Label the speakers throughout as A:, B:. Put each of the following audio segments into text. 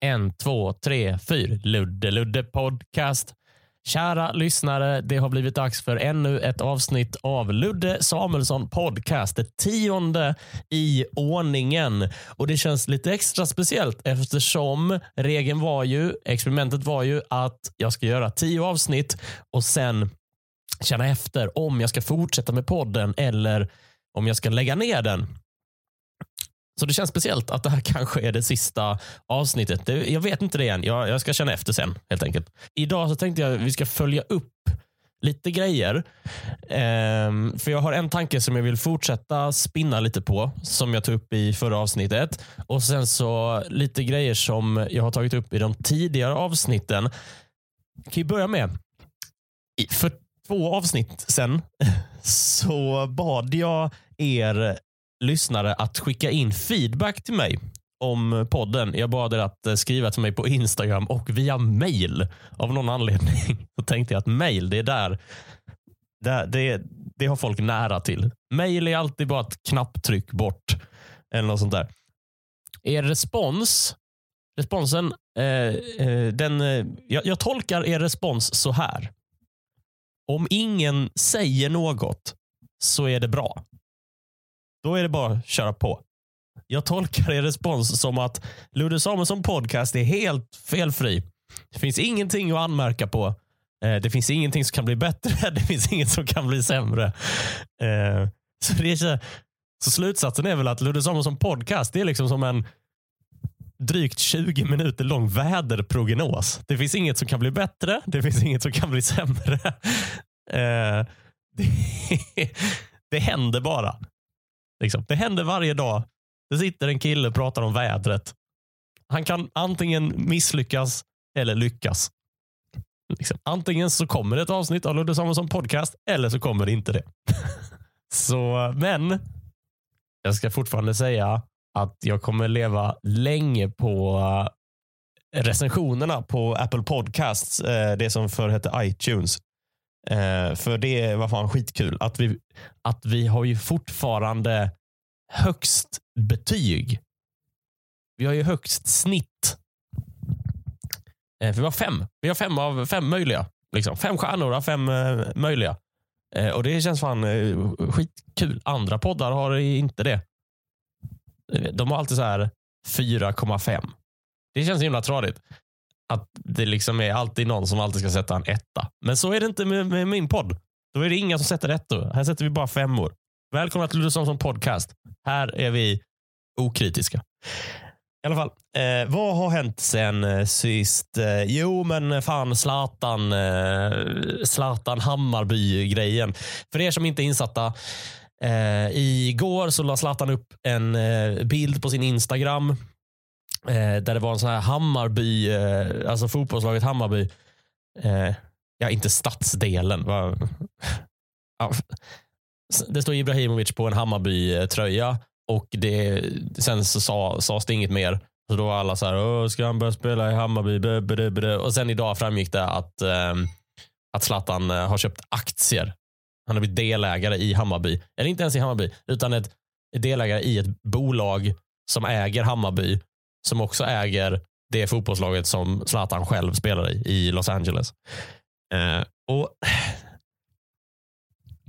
A: En, två, tre, fyr, Ludde Ludde podcast. Kära lyssnare, det har blivit dags för ännu ett avsnitt av Ludde Samuelsson podcast. Det tionde i ordningen. Och Det känns lite extra speciellt eftersom regeln var ju, experimentet var ju att jag ska göra tio avsnitt och sen känna efter om jag ska fortsätta med podden eller om jag ska lägga ner den. Så det känns speciellt att det här kanske är det sista avsnittet. Det, jag vet inte det än. Jag, jag, ska känna efter sen helt enkelt. Idag så tänkte jag att vi ska följa upp lite grejer. Ehm, för jag har en tanke som jag vill fortsätta spinna lite på, som jag tog upp i förra avsnittet. Och sen så lite grejer som jag har tagit upp i de tidigare avsnitten. Jag kan ju börja med, för två avsnitt sen så bad jag er lyssnare att skicka in feedback till mig om podden. Jag bad er att eh, skriva till mig på Instagram och via mail. Av någon anledning så tänkte jag att mail, det är där det, det, det har folk nära till. Mail är alltid bara ett knapptryck bort. Eller något sånt där. Er respons, responsen, eh, eh, den, eh, jag, jag tolkar er respons så här. Om ingen säger något så är det bra. Då är det bara att köra på. Jag tolkar er respons som att Ludde Samuelsson podcast är helt felfri. Det finns ingenting att anmärka på. Eh, det finns ingenting som kan bli bättre. Det finns inget som kan bli sämre. Eh, så, det är så, slutsatsen är väl att Ludde Samuelsson podcast det är liksom som en drygt 20 minuter lång väderprognos. Det finns inget som kan bli bättre. Det finns inget som kan bli sämre. Eh, det, det händer bara. Liksom. Det händer varje dag. Det sitter en kille och pratar om vädret. Han kan antingen misslyckas eller lyckas. Liksom. Antingen så kommer det ett avsnitt av Ludde Samuelsson podcast eller så kommer det inte det. så, men jag ska fortfarande säga att jag kommer leva länge på eh, recensionerna på Apple Podcasts, eh, det som förr hette iTunes. Eh, för det var fan skitkul att vi, att vi har ju fortfarande högst betyg. Vi har ju högst snitt. Eh, för vi har fem. Vi har fem av fem möjliga. Liksom. Fem stjärnor av fem eh, möjliga. Eh, och Det känns fan eh, skitkul. Andra poddar har inte det. De har alltid så här 4,5. Det känns himla tradigt att det liksom är alltid någon som alltid ska sätta en etta. Men så är det inte med, med min podd. Då är det inga som sätter ettor. Här sätter vi bara femmor. Välkomna till Ludde podcast. Här är vi okritiska. I alla fall, eh, vad har hänt sen eh, sist? Eh, jo, men fan Zlatan, eh, Zlatan Hammarby-grejen. För er som inte är insatta. Eh, igår så la Zlatan upp en eh, bild på sin Instagram Eh, där det var en sån här Hammarby, eh, alltså fotbollslaget Hammarby. Eh, ja, inte stadsdelen. Va? Ja. Det står Ibrahimovic på en Hammarby-tröja och det, sen så sa, sades det inget mer. Så då var alla så här, ska han börja spela i Hammarby? Bö, bö, bö, och sen idag framgick det att, eh, att Zlatan eh, har köpt aktier. Han har blivit delägare i Hammarby. Eller inte ens i Hammarby, utan ett delägare i ett bolag som äger Hammarby som också äger det fotbollslaget som Zlatan själv spelar i, i Los Angeles. Eh, och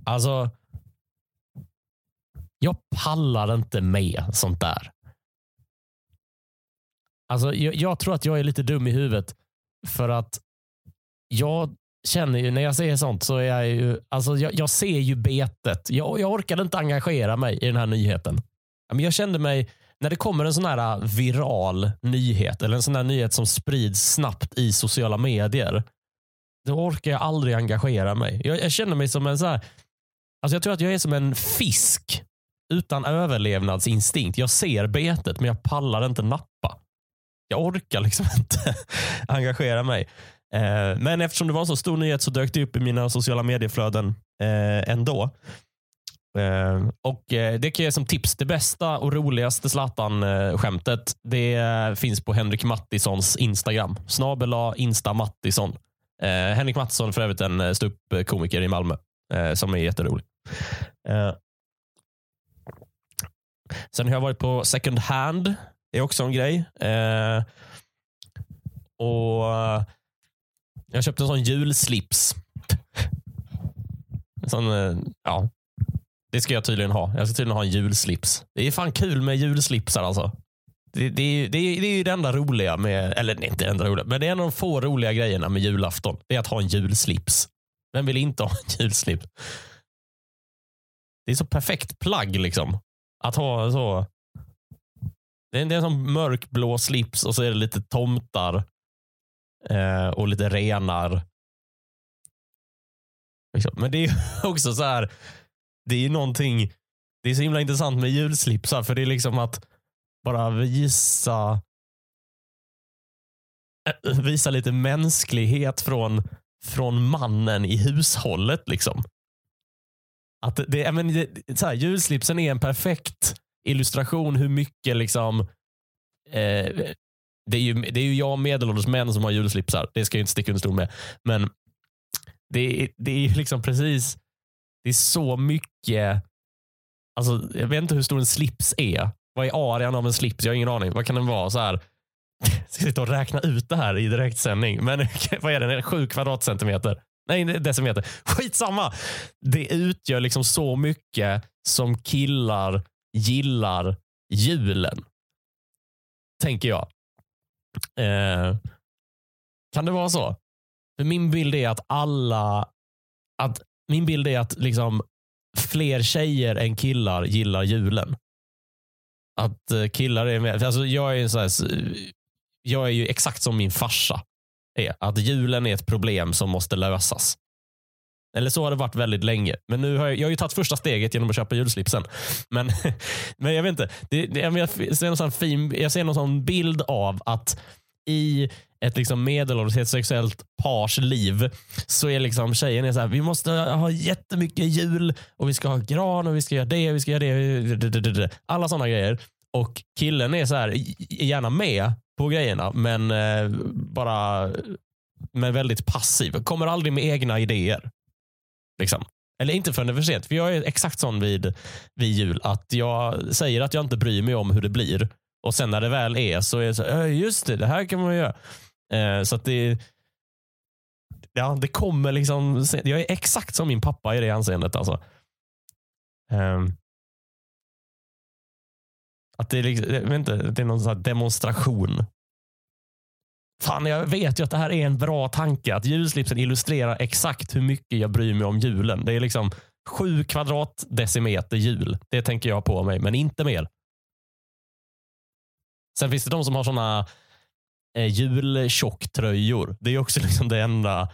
A: Alltså, jag pallar inte med sånt där. Alltså, jag, jag, tror att jag är lite dum i huvudet för att jag känner ju när jag ser sånt så är jag ju, alltså jag, jag ser ju betet. Jag, jag orkade inte engagera mig i den här nyheten. Jag kände mig när det kommer en sån här äh, viral nyhet eller en sån här nyhet som sprids snabbt i sociala medier. Då orkar jag aldrig engagera mig. Jag, jag känner mig som en så här, alltså jag tror att jag är som en fisk utan överlevnadsinstinkt. Jag ser betet men jag pallar inte nappa. Jag orkar liksom inte engagera mig. Eh, men eftersom det var en så stor nyhet så dök det upp i mina sociala medieflöden eh, ändå. Ehm. Och eh, Det kan jag ge som tips. Det bästa och roligaste Zlatan-skämtet eh, det eh, finns på Henrik Mattissons Instagram. Snabel Insta Mattisson. Henrik Mattisson för övrigt en ståuppkomiker i Malmö som är jätterolig. Sen har jag varit på second hand. Det är också en grej. Och Jag köpte en sån julslips. En sån, ja, det ska jag tydligen ha. Jag ska tydligen ha en julslips. Det är fan kul med julslipsar alltså. Det, det, det, det är ju det enda roliga med, eller nej, inte det enda roliga, men det är en av de få roliga grejerna med julafton. Det är att ha en julslips. Vem vill inte ha en julslips? Det är så perfekt plagg liksom. Att ha så. Det är, det är en sån mörkblå slips och så är det lite tomtar eh, och lite renar. Liksom. Men det är också så här. Det är ju någonting. Det är så himla intressant med julslipsar för det är liksom att bara visa eh, visa lite mänsklighet från, från mannen i hushållet. liksom. Att det, men det, så här, julslipsen är en perfekt illustration hur mycket liksom eh, det, är ju, det är ju jag medelålders män som har julslipsar. Det ska jag inte sticka under stol med. Men det, det är liksom precis det är så mycket alltså, jag vet inte hur stor en slips är. Vad är arean av en slips? Jag har ingen aning. Vad kan den vara? så här jag ska sitta och räkna ut det här i direktsändning. Men vad är den? Sju kvadratcentimeter? Nej, decimeter. Skitsamma. Det utgör liksom så mycket som killar gillar julen. Tänker jag. Eh, kan det vara så? För min bild är att alla... Att, min bild är att liksom fler tjejer än killar gillar julen. Att eh, killar är med. Alltså jag, är en sån här, jag är ju exakt som min farsa. Är, att julen är ett problem som måste lösas. Eller så har det varit väldigt länge. Men nu har jag, jag har ju tagit första steget genom att köpa julslipsen. Men, men jag vet inte. Det, det, jag, ser någon sån fin, jag ser någon sån bild av att i ett liksom medelålders heterosexuellt pars liv så är liksom tjejen är så här, vi måste ha jättemycket jul och vi ska ha gran och vi ska göra det, vi ska göra det. Alla sådana grejer. Och killen är så här, gärna med på grejerna men eh, bara men väldigt passiv. Kommer aldrig med egna idéer. Liksom. Eller inte förrän det är för sent. För jag är exakt sån vid, vid jul att jag säger att jag inte bryr mig om hur det blir. Och sen när det väl är så är det så "Äh, just det, det här kan man göra. Eh, så att det Ja, det kommer liksom. Jag är exakt som min pappa i det anseendet. Alltså. Ehm. Att det är, liksom, jag vet inte, det är någon sån här demonstration. Fan, jag vet ju att det här är en bra tanke. Att julslipsen illustrerar exakt hur mycket jag bryr mig om julen. Det är liksom sju kvadratdecimeter jul. Det tänker jag på mig, men inte mer. Sen finns det de som har sådana eh, jultjocktröjor. Det är också liksom det enda.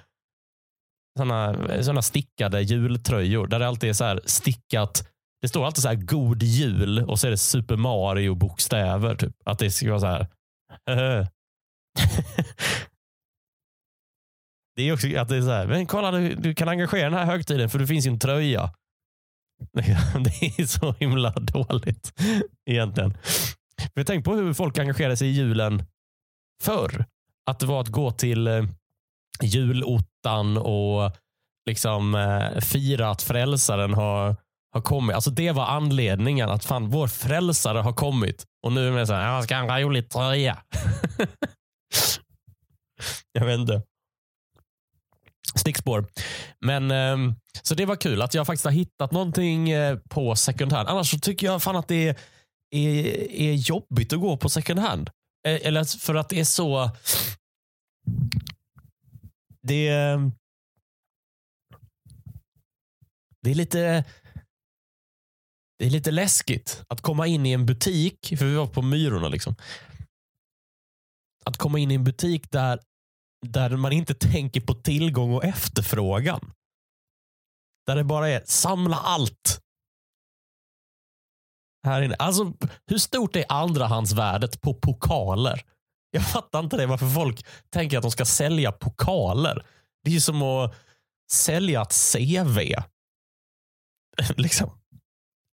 A: Såna, såna stickade jultröjor där det alltid är så här stickat. Det står alltid så här god jul och så är det Super Mario bokstäver. Typ. Att det ska vara så här. det är också att det är så här. Men kolla, du, du kan engagera den här högtiden för det finns ju en tröja. Det är så himla dåligt egentligen. För tänk på hur folk engagerar sig i julen förr. Att det var att gå till eh, julottan och liksom eh, fira att frälsaren har, har kommit. Alltså det var anledningen att fan vår frälsare har kommit. Och nu är det så här, jag ska ha en rolig tröja. jag vet inte. Stickspår. Men ehm, så det var kul att jag faktiskt har hittat någonting eh, på second hand. Annars så tycker jag fan att det är, är, är jobbigt att gå på second hand. Eh, eller för att det är så... Det är... Det är lite... Det är lite läskigt att komma in i en butik, för vi var på Myrorna. liksom. Att komma in i en butik där, där man inte tänker på tillgång och efterfrågan. Där det bara är samla allt. Här inne. Alltså, hur stort är andrahandsvärdet på pokaler? Jag fattar inte det. Varför folk tänker att de ska sälja pokaler. Det är ju som att sälja ett CV. liksom.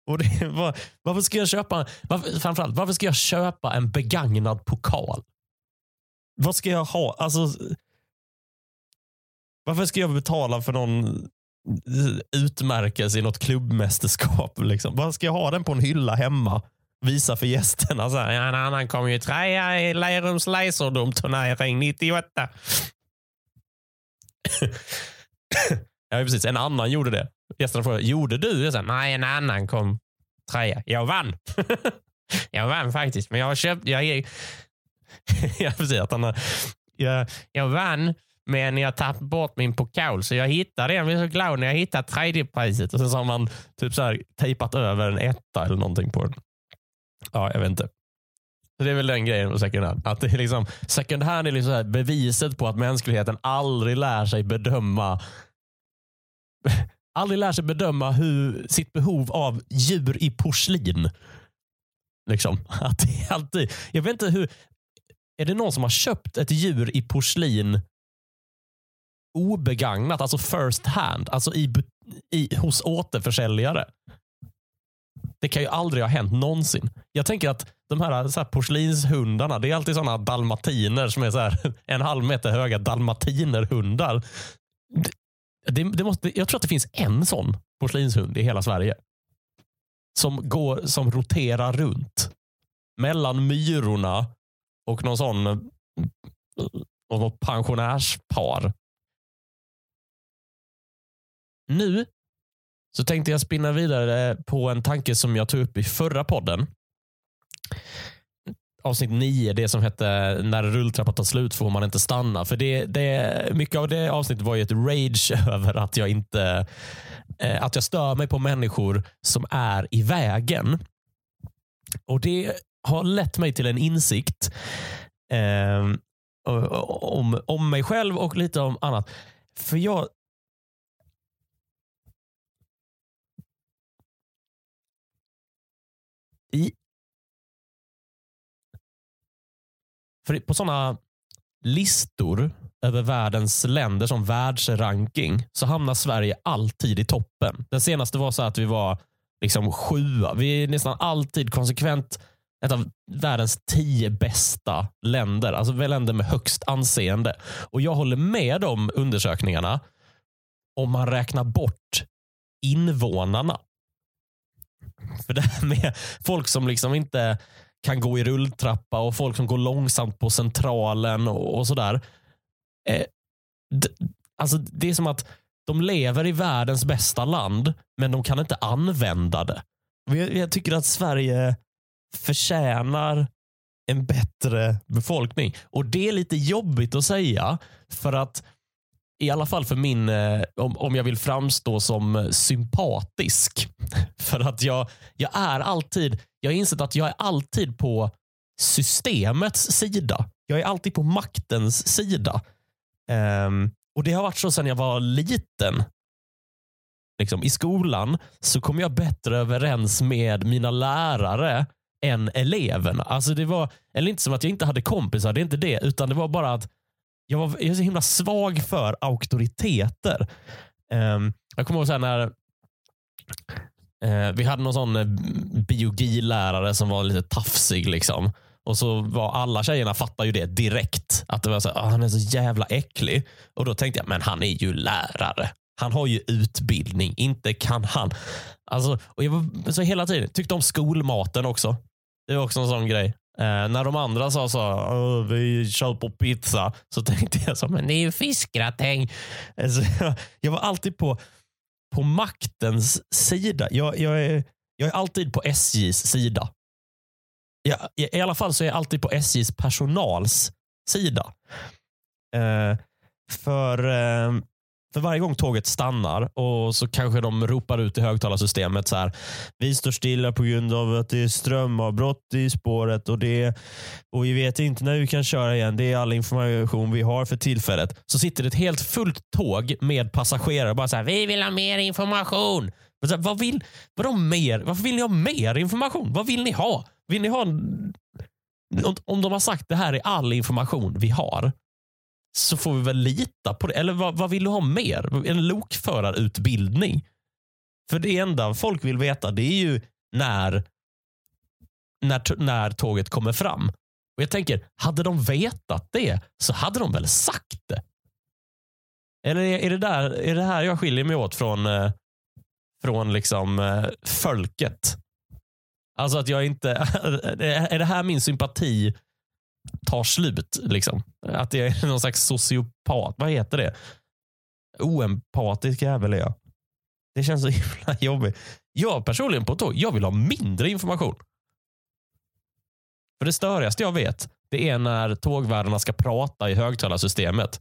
A: Och det, var, varför ska jag köpa varför, framförallt, varför ska jag köpa en begagnad pokal? Vad ska jag ha? Alltså, varför ska jag betala för någon utmärkelse i något klubbmästerskap? Liksom? Vad ska jag ha den på en hylla hemma visa för gästerna. Så här, en annan kom ju trea i Lerums laserdom-turnering 98. ja, precis. En annan gjorde det. Gästerna frågade, gjorde du? Jag sa, nej, en annan kom trea. Jag vann. jag vann faktiskt, men jag har köpt... Jag, jag, precis. Att han, jag, jag vann, men jag tappade bort min pokal så jag hittade den. Jag blev så glad när jag hittade tredjepriset. Och sen så har man typ så här, tejpat över en etta eller någonting på den. Ja, jag vet inte. Så det är väl den grejen med second hand. Att det är liksom, second hand är liksom så här beviset på att mänskligheten aldrig lär sig bedöma aldrig lär sig bedöma hur, sitt behov av djur i porslin. Liksom. Att det är alltid, jag vet inte hur, är det någon som har köpt ett djur i porslin obegagnat, alltså first hand, alltså i, i, hos återförsäljare? Det kan ju aldrig ha hänt någonsin. Jag tänker att de här, så här porslinshundarna, det är alltid sådana dalmatiner som är så här, en halv meter höga dalmatinerhundar. Det, det måste, jag tror att det finns en sån porslinshund i hela Sverige. Som, går, som roterar runt mellan myrorna och någon sån och något pensionärspar. Nu så tänkte jag spinna vidare på en tanke som jag tog upp i förra podden. Avsnitt 9, det som hette När rulltrappan tar slut får man inte stanna. För det, det, Mycket av det avsnittet var ju ett rage över att jag inte eh, att jag stör mig på människor som är i vägen. Och Det har lett mig till en insikt eh, om, om mig själv och lite om annat. För jag i för på sådana listor över världens länder som världsranking så hamnar Sverige alltid i toppen. Den senaste var så att vi var liksom sjua. Vi är nästan alltid konsekvent ett av världens tio bästa länder. Alltså länder med högst anseende. Och Jag håller med de undersökningarna om man räknar bort invånarna. För det här med folk som liksom inte kan gå i rulltrappa och folk som går långsamt på centralen och, och sådär. Eh, alltså det är som att de lever i världens bästa land, men de kan inte använda det. Jag, jag tycker att Sverige förtjänar en bättre befolkning. Och Det är lite jobbigt att säga, för att i alla fall för min, eh, om, om jag vill framstå som eh, sympatisk. För att jag, jag är alltid, jag har insett att jag är alltid på systemets sida. Jag är alltid på maktens sida. Um, och Det har varit så sedan jag var liten. Liksom, I skolan så kom jag bättre överens med mina lärare än eleverna. Alltså det var, eller inte som att jag inte hade kompisar, det är inte det. Utan det var bara att jag var jag är så himla svag för auktoriteter. Um, jag kommer ihåg så när uh, vi hade någon sån eh, biologilärare som var lite tafsig. Liksom. Och så var alla tjejerna fattade ju det direkt. Att det var så här, ah, han är så jävla äcklig. Och då tänkte jag, men han är ju lärare. Han har ju utbildning. Inte kan han. Alltså, och jag var så hela tiden tyckte om skolmaten också. Det var också en sån grej. Eh, när de andra sa så, vi kör på pizza, så tänkte jag så, men det är ju fiskgratäng. Alltså, jag, jag var alltid på, på maktens sida. Jag, jag, är, jag är alltid på SJs sida. Jag, I alla fall så är jag alltid på SJs personals sida. Eh, för eh, för varje gång tåget stannar och så kanske de ropar ut i högtalarsystemet så här. Vi står stilla på grund av att det är strömavbrott i spåret och, det, och vi vet inte när vi kan köra igen. Det är all information vi har för tillfället. Så sitter det ett helt fullt tåg med passagerare bara så här. Vi vill ha mer information. Så här, vad vill, vadå mer? Varför vill ni ha mer information? Vad vill ni ha? Vill ni ha om de har sagt det här är all information vi har, så får vi väl lita på det. Eller vad, vad vill du ha mer? En lokförarutbildning? För det enda folk vill veta det är ju när, när, när tåget kommer fram. Och Jag tänker, hade de vetat det så hade de väl sagt det? Eller är det, där, är det här jag skiljer mig åt från, eh, från liksom, eh, folket? Alltså att jag inte, är det här min sympati tar slut? Liksom? Att jag är någon slags sociopat, vad heter det? Oempatisk jävel är jag. Det känns så himla jobbigt. Jag personligen på tåg, jag vill ha mindre information. För det störigaste jag vet, det är när tågvärdarna ska prata i högtalarsystemet.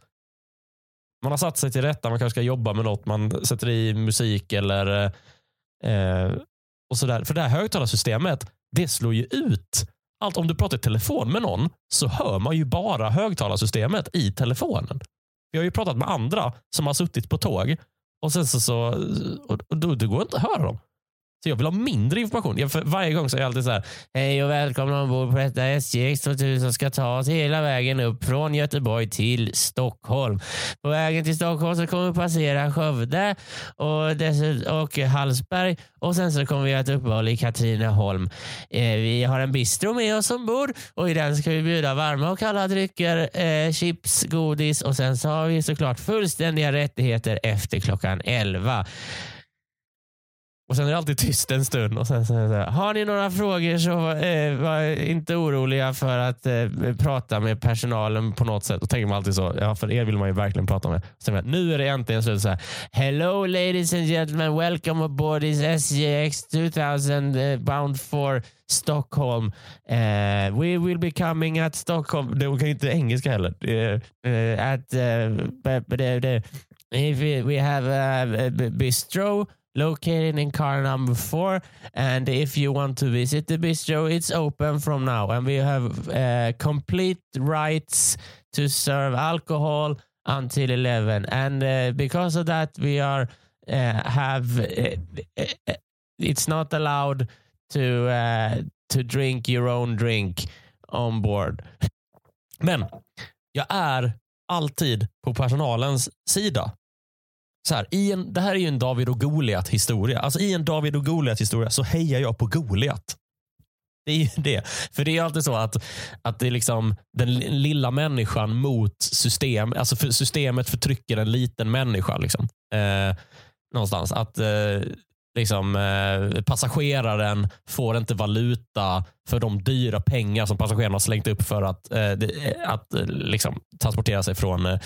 A: Man har satt sig till rätta, man kanske ska jobba med något, man sätter i musik eller eh, och sådär. För det här högtalarsystemet, det slår ju ut allt. Om du pratar i telefon med någon så hör man ju bara högtalarsystemet i telefonen. Vi har ju pratat med andra som har suttit på tåg och sen så, så och då, det går inte att höra dem. Så jag vill ha mindre information. Jag, för varje gång så är jag alltid så här. Hej och välkomna ombord på detta SJX 2000 som ska ta oss hela vägen upp från Göteborg till Stockholm. På vägen till Stockholm så kommer vi passera Skövde och, och Hallsberg och sen så kommer vi att uppehåll i Katrineholm. Eh, vi har en bistro med oss ombord och i den ska vi bjuda varma och kalla drycker, eh, chips, godis och sen så har vi såklart fullständiga rättigheter efter klockan 11. Och sen är det alltid tyst en stund och sen så är det så här, har ni några frågor så eh, var inte oroliga för att eh, prata med personalen på något sätt. Och tänker man alltid så, ja för er vill man ju verkligen prata med. Sen, nu är det äntligen slut så här, hello ladies and gentlemen, welcome aboard this SJX 2000 uh, bound for Stockholm. Uh, we will be coming at Stockholm. De kan ju inte engelska heller. Uh, at, uh, if we have a bistro located in car number four. And if you want to visit the bistro, it's open from now. And we have uh, complete rights to serve alcohol until 11. And uh, because of that, we are uh, have uh, it's not allowed to uh, to drink your own drink on board. Men jag är alltid på personalens sida så här, i en, det här är ju en David och Goliat historia. Alltså I en David och Goliat historia så hejar jag på Goliat. Det är ju det. För det är alltid så att, att det är liksom den lilla människan mot system. Alltså för systemet förtrycker en liten människa. Liksom. Eh, någonstans. Att eh, liksom, eh, passageraren får inte valuta för de dyra pengar som passagerarna har slängt upp för att, eh, att eh, liksom, transportera sig från, eh,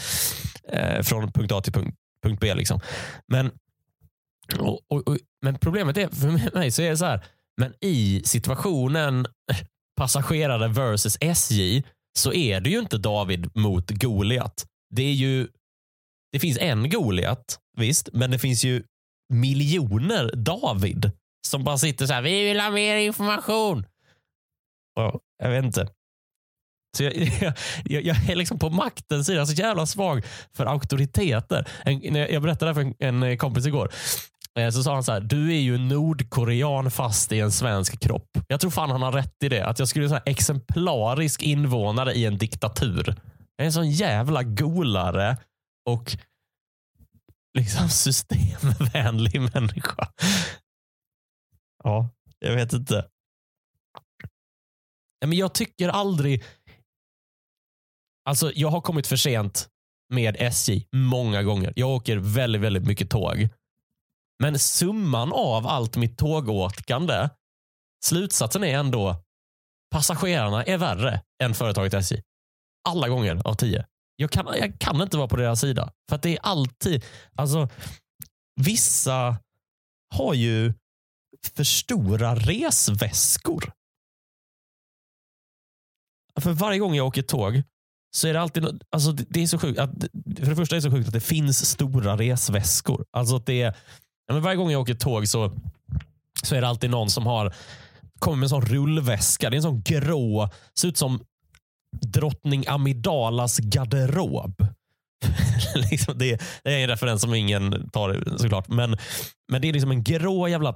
A: eh från punkt A till punkt punkt B. Liksom. Men, och, och, och, men problemet är, för mig så är det så här, men i situationen passagerare versus SJ så är det ju inte David mot Goliat. Det är ju det finns en Goliat, visst, men det finns ju miljoner David som bara sitter så här. Vi vill ha mer information. Ja, jag vet inte. Så jag, jag, jag, är liksom på maktens sida, så jävla svag för auktoriteter. En, jag berättade det för en, en eh, kompis igår. Eh, så sa han så här, du är ju nordkorean fast i en svensk kropp. Jag tror fan han har rätt i det. Att jag skulle vara exemplarisk invånare i en diktatur. Jag är en sån jävla golare och liksom systemvänlig människa. Ja, jag vet inte. Men jag tycker aldrig, Alltså, jag har kommit för sent med SJ många gånger. Jag åker väldigt, väldigt mycket tåg. Men summan av allt mitt tågåkande, slutsatsen är ändå passagerarna är värre än företaget SJ. Alla gånger av tio. Jag kan, jag kan inte vara på deras sida. För att det är alltid, alltså vissa har ju för stora resväskor. För varje gång jag åker tåg så är det alltid, alltså det är så sjukt. Att, för det första är det så sjukt att det finns stora resväskor. Alltså att det är, ja, men varje gång jag åker tåg så, så är det alltid någon som har kommer med en sån rullväska. Det är en sån grå, ser ut som drottning Amidalas garderob. liksom det, det, är en referens som ingen tar såklart. Men, men det är liksom en grå jävla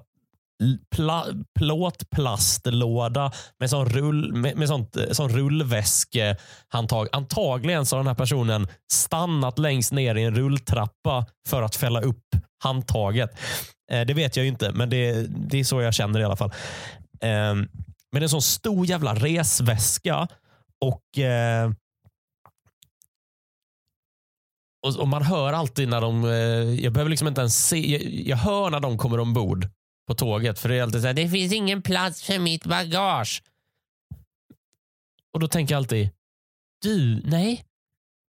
A: pla, plåtplastlåda med sån, rull, med, med sånt, eh, sån rullväskehandtag. Antagligen så har den här personen stannat längst ner i en rulltrappa för att fälla upp handtaget. Eh, det vet jag ju inte, men det, det är så jag känner i alla fall. Eh, men en sån stor jävla resväska och eh, och, man hör alltid när de, eh, jag behöver liksom inte ens se, jag hör när de kommer ombord på tåget. För det är alltid så här, det finns ingen plats för mitt bagage. Och då tänker jag alltid, du, nej.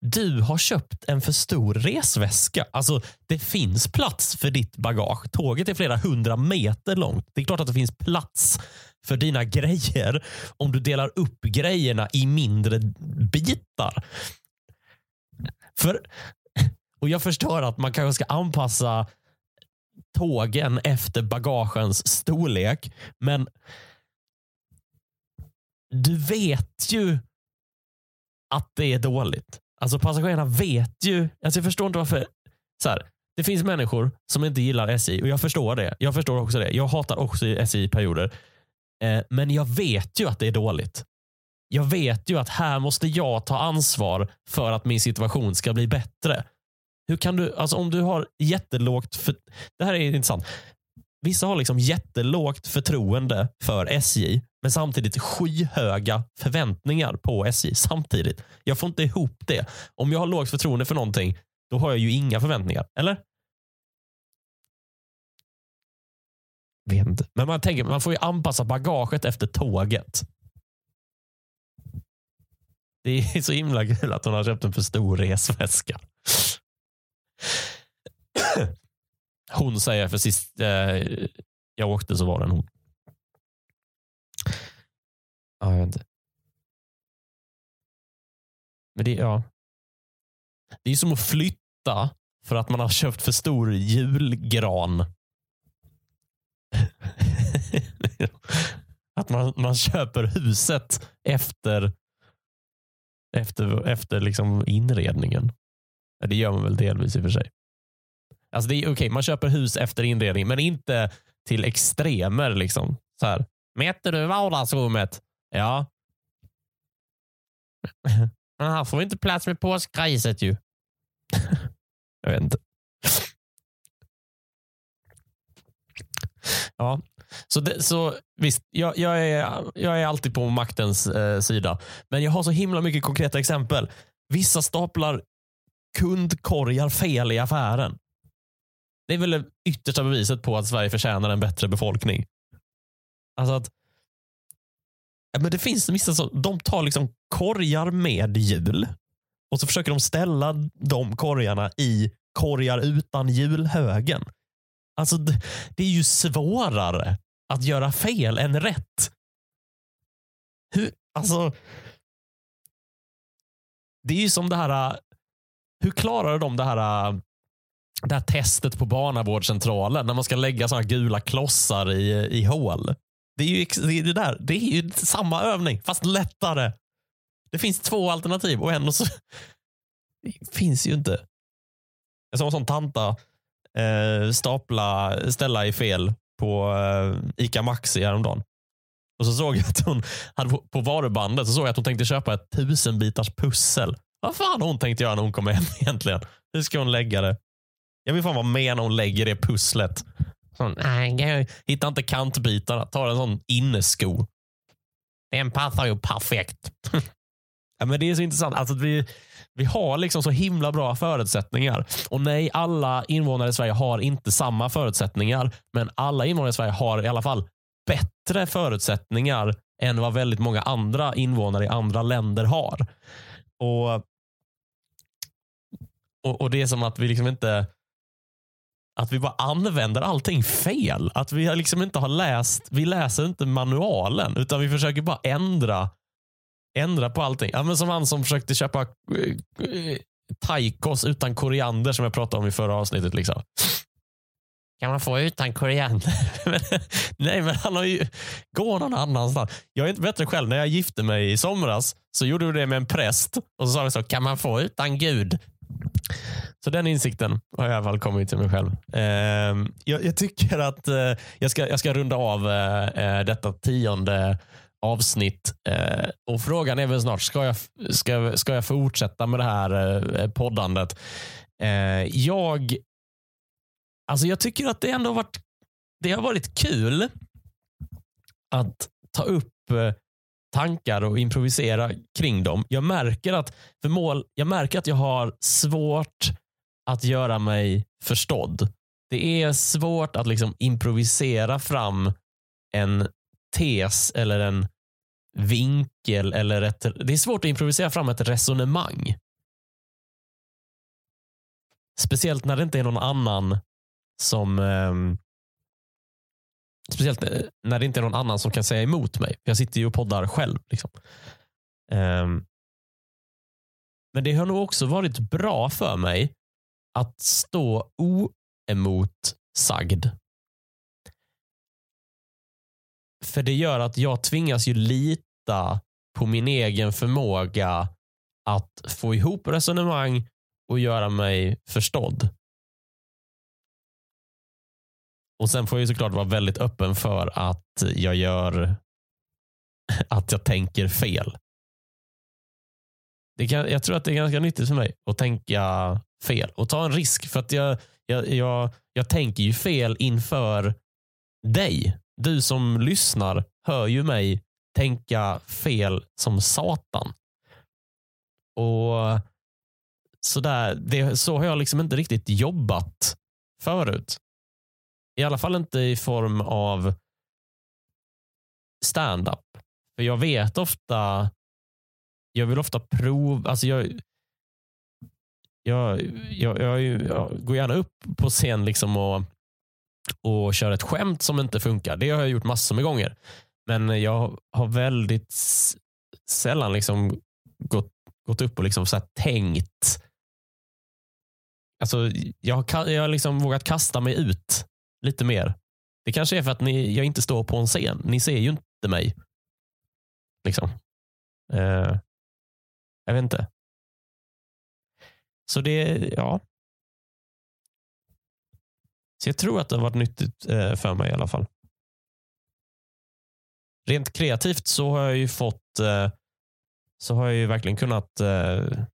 A: Du har köpt en för stor resväska. Alltså, det finns plats för ditt bagage. Tåget är flera hundra meter långt. Det är klart att det finns plats för dina grejer om du delar upp grejerna i mindre bitar. För, och Jag förstår att man kanske ska anpassa tågen efter bagagens storlek, men du vet ju att det är dåligt. Alltså passagerarna vet ju. Alltså jag förstår inte varför. Så här, det finns människor som inte gillar SJ och jag förstår det. Jag förstår också det. Jag hatar också SJ-perioder. Eh, men jag vet ju att det är dåligt. Jag vet ju att här måste jag ta ansvar för att min situation ska bli bättre. Hur kan du, alltså om du har jättelågt, för, det här är intressant. Vissa har liksom jättelågt förtroende för SJ, men samtidigt skyhöga förväntningar på SJ samtidigt. Jag får inte ihop det. Om jag har lågt förtroende för någonting, då har jag ju inga förväntningar. Eller? Vet inte. Men man tänker, man får ju anpassa bagaget efter tåget. Det är så himla kul att hon har köpt en för stor resväska. Hon säger, för sist eh, jag åkte så var det en hon. Ja, jag vet inte. Men det, ja. det är som att flytta för att man har köpt för stor julgran. att man, man köper huset efter, efter, efter liksom inredningen. Det gör man väl delvis i och för sig. Alltså det är okay, man köper hus efter inredning, men inte till extremer. Liksom. Så här. Mäter du vardagsrummet? Ja. Men här får vi inte plats med påskriset ju. jag vet inte. Ja, så, det, så visst, jag, jag, är, jag är alltid på maktens eh, sida. Men jag har så himla mycket konkreta exempel. Vissa staplar kundkorgar fel i affären. Det är väl det yttersta beviset på att Sverige förtjänar en bättre befolkning. Alltså att men det finns vissa som de tar liksom korgar med hjul och så försöker de ställa de korgarna i korgar utan hjulhögen. Alltså det, det är ju svårare att göra fel än rätt. Hur, alltså, det är ju som det här. Hur klarade de det här äh, det här testet på barnavårdscentralen när man ska lägga sådana gula klossar i, i hål. Det är ju det, det där. Det är ju samma övning fast lättare. Det finns två alternativ och ändå så det finns ju inte. Jag såg en sån tanta eh, stapla, ställa i fel på eh, Ica Maxi häromdagen. Och så såg jag att hon hade på, varubandet så såg jag att hon tänkte köpa ett tusenbitars pussel. Vad fan har hon tänkt göra när hon kommer hem egentligen? Hur ska hon lägga det? Jag vill fan vara med när hon lägger det pusslet. Sån, nej, hittar inte kantbitarna. Tar en sån innesko. Den passar ju perfekt. ja, men det är så intressant. Alltså, vi, vi har liksom så himla bra förutsättningar. Och nej, alla invånare i Sverige har inte samma förutsättningar. Men alla invånare i Sverige har i alla fall bättre förutsättningar än vad väldigt många andra invånare i andra länder har. Och, och, och det är som att vi liksom inte att vi bara använder allting fel. Att vi liksom inte har läst, vi läser inte manualen utan vi försöker bara ändra ändra på allting. Ja, men som han som försökte köpa eh, taikos utan koriander som jag pratade om i förra avsnittet. Liksom. Kan man få utan koriander? Nej, men han har ju... Gå någon annanstans. Jag är inte bättre själv. När jag gifte mig i somras så gjorde vi det med en präst och så sa vi så, kan man få utan Gud? Så den insikten har jag i alla fall kommit till mig själv. Eh, jag, jag, tycker att eh, jag, ska, jag ska runda av eh, eh, detta tionde avsnitt. Eh, och Frågan är väl snart, ska jag, ska, ska jag fortsätta med det här eh, poddandet? Eh, jag, alltså jag tycker att det ändå har varit, det har varit kul att ta upp eh, tankar och improvisera kring dem. Jag märker att, för mål, jag märker att jag har svårt att göra mig förstådd. det är svårt att liksom improvisera fram en tes eller en vinkel eller ett, det är svårt att improvisera fram ett resonemang. Speciellt när det inte är någon annan som ehm, Speciellt eh, när det inte är någon annan som kan säga emot mig. Jag sitter ju och poddar själv. Liksom. Um, men det har nog också varit bra för mig att stå oemotsagd. För det gör att jag tvingas ju lita på min egen förmåga att få ihop resonemang och göra mig förstådd. Och Sen får jag ju såklart vara väldigt öppen för att jag gör att jag tänker fel. Det kan, jag tror att det är ganska nyttigt för mig att tänka fel och ta en risk. För att jag, jag, jag, jag tänker ju fel inför dig. Du som lyssnar hör ju mig tänka fel som satan. Och sådär, det, så har jag liksom inte riktigt jobbat förut. I alla fall inte i form av stand-up. För jag vet ofta, jag vill ofta prova, alltså jag, jag, jag, jag, jag går gärna upp på scen liksom och, och kör ett skämt som inte funkar. Det har jag gjort massor med gånger. Men jag har väldigt sällan liksom gått, gått upp och liksom så tänkt. Alltså, jag, jag har liksom vågat kasta mig ut lite mer. Det kanske är för att ni, jag inte står på en scen. Ni ser ju inte mig. Liksom. Eh, jag vet inte. Så det, ja. Så jag tror att det har varit nyttigt eh, för mig i alla fall. Rent kreativt så har jag ju fått eh, så har jag ju verkligen kunnat eh,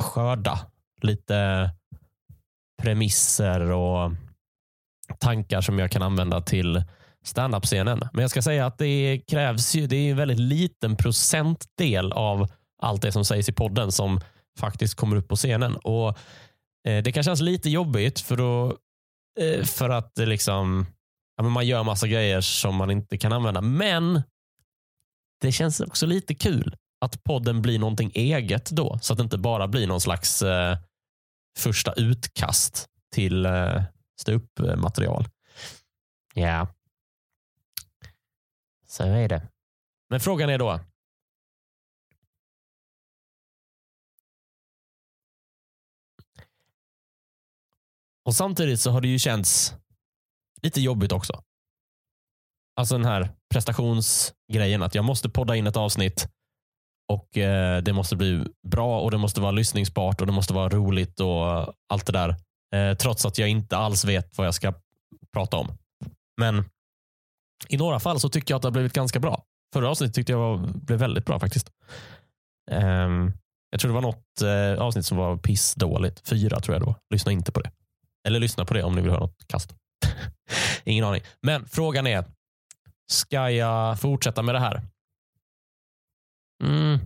A: skörda lite premisser och tankar som jag kan använda till standup-scenen. Men jag ska säga att det krävs ju, det är en väldigt liten procentdel av allt det som sägs i podden som faktiskt kommer upp på scenen. Och eh, Det kan kännas lite jobbigt för, då, eh, för att det liksom, ja, man gör massa grejer som man inte kan använda. Men det känns också lite kul att podden blir någonting eget då. Så att det inte bara blir någon slags eh, första utkast till eh, ståuppmaterial. Ja, så är det. Men frågan är då. Och samtidigt så har det ju känts lite jobbigt också. Alltså den här prestationsgrejen att jag måste podda in ett avsnitt och eh, det måste bli bra och det måste vara lyssningsbart och det måste vara roligt och allt det där. Eh, trots att jag inte alls vet vad jag ska prata om. Men i några fall så tycker jag att det har blivit ganska bra. Förra avsnittet tyckte jag var, blev väldigt bra faktiskt. Um, jag tror det var något eh, avsnitt som var pissdåligt. Fyra tror jag det var. Lyssna inte på det. Eller lyssna på det om ni vill höra något kast. Ingen aning. Men frågan är, ska jag fortsätta med det här? Mm.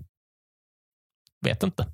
A: Vet inte.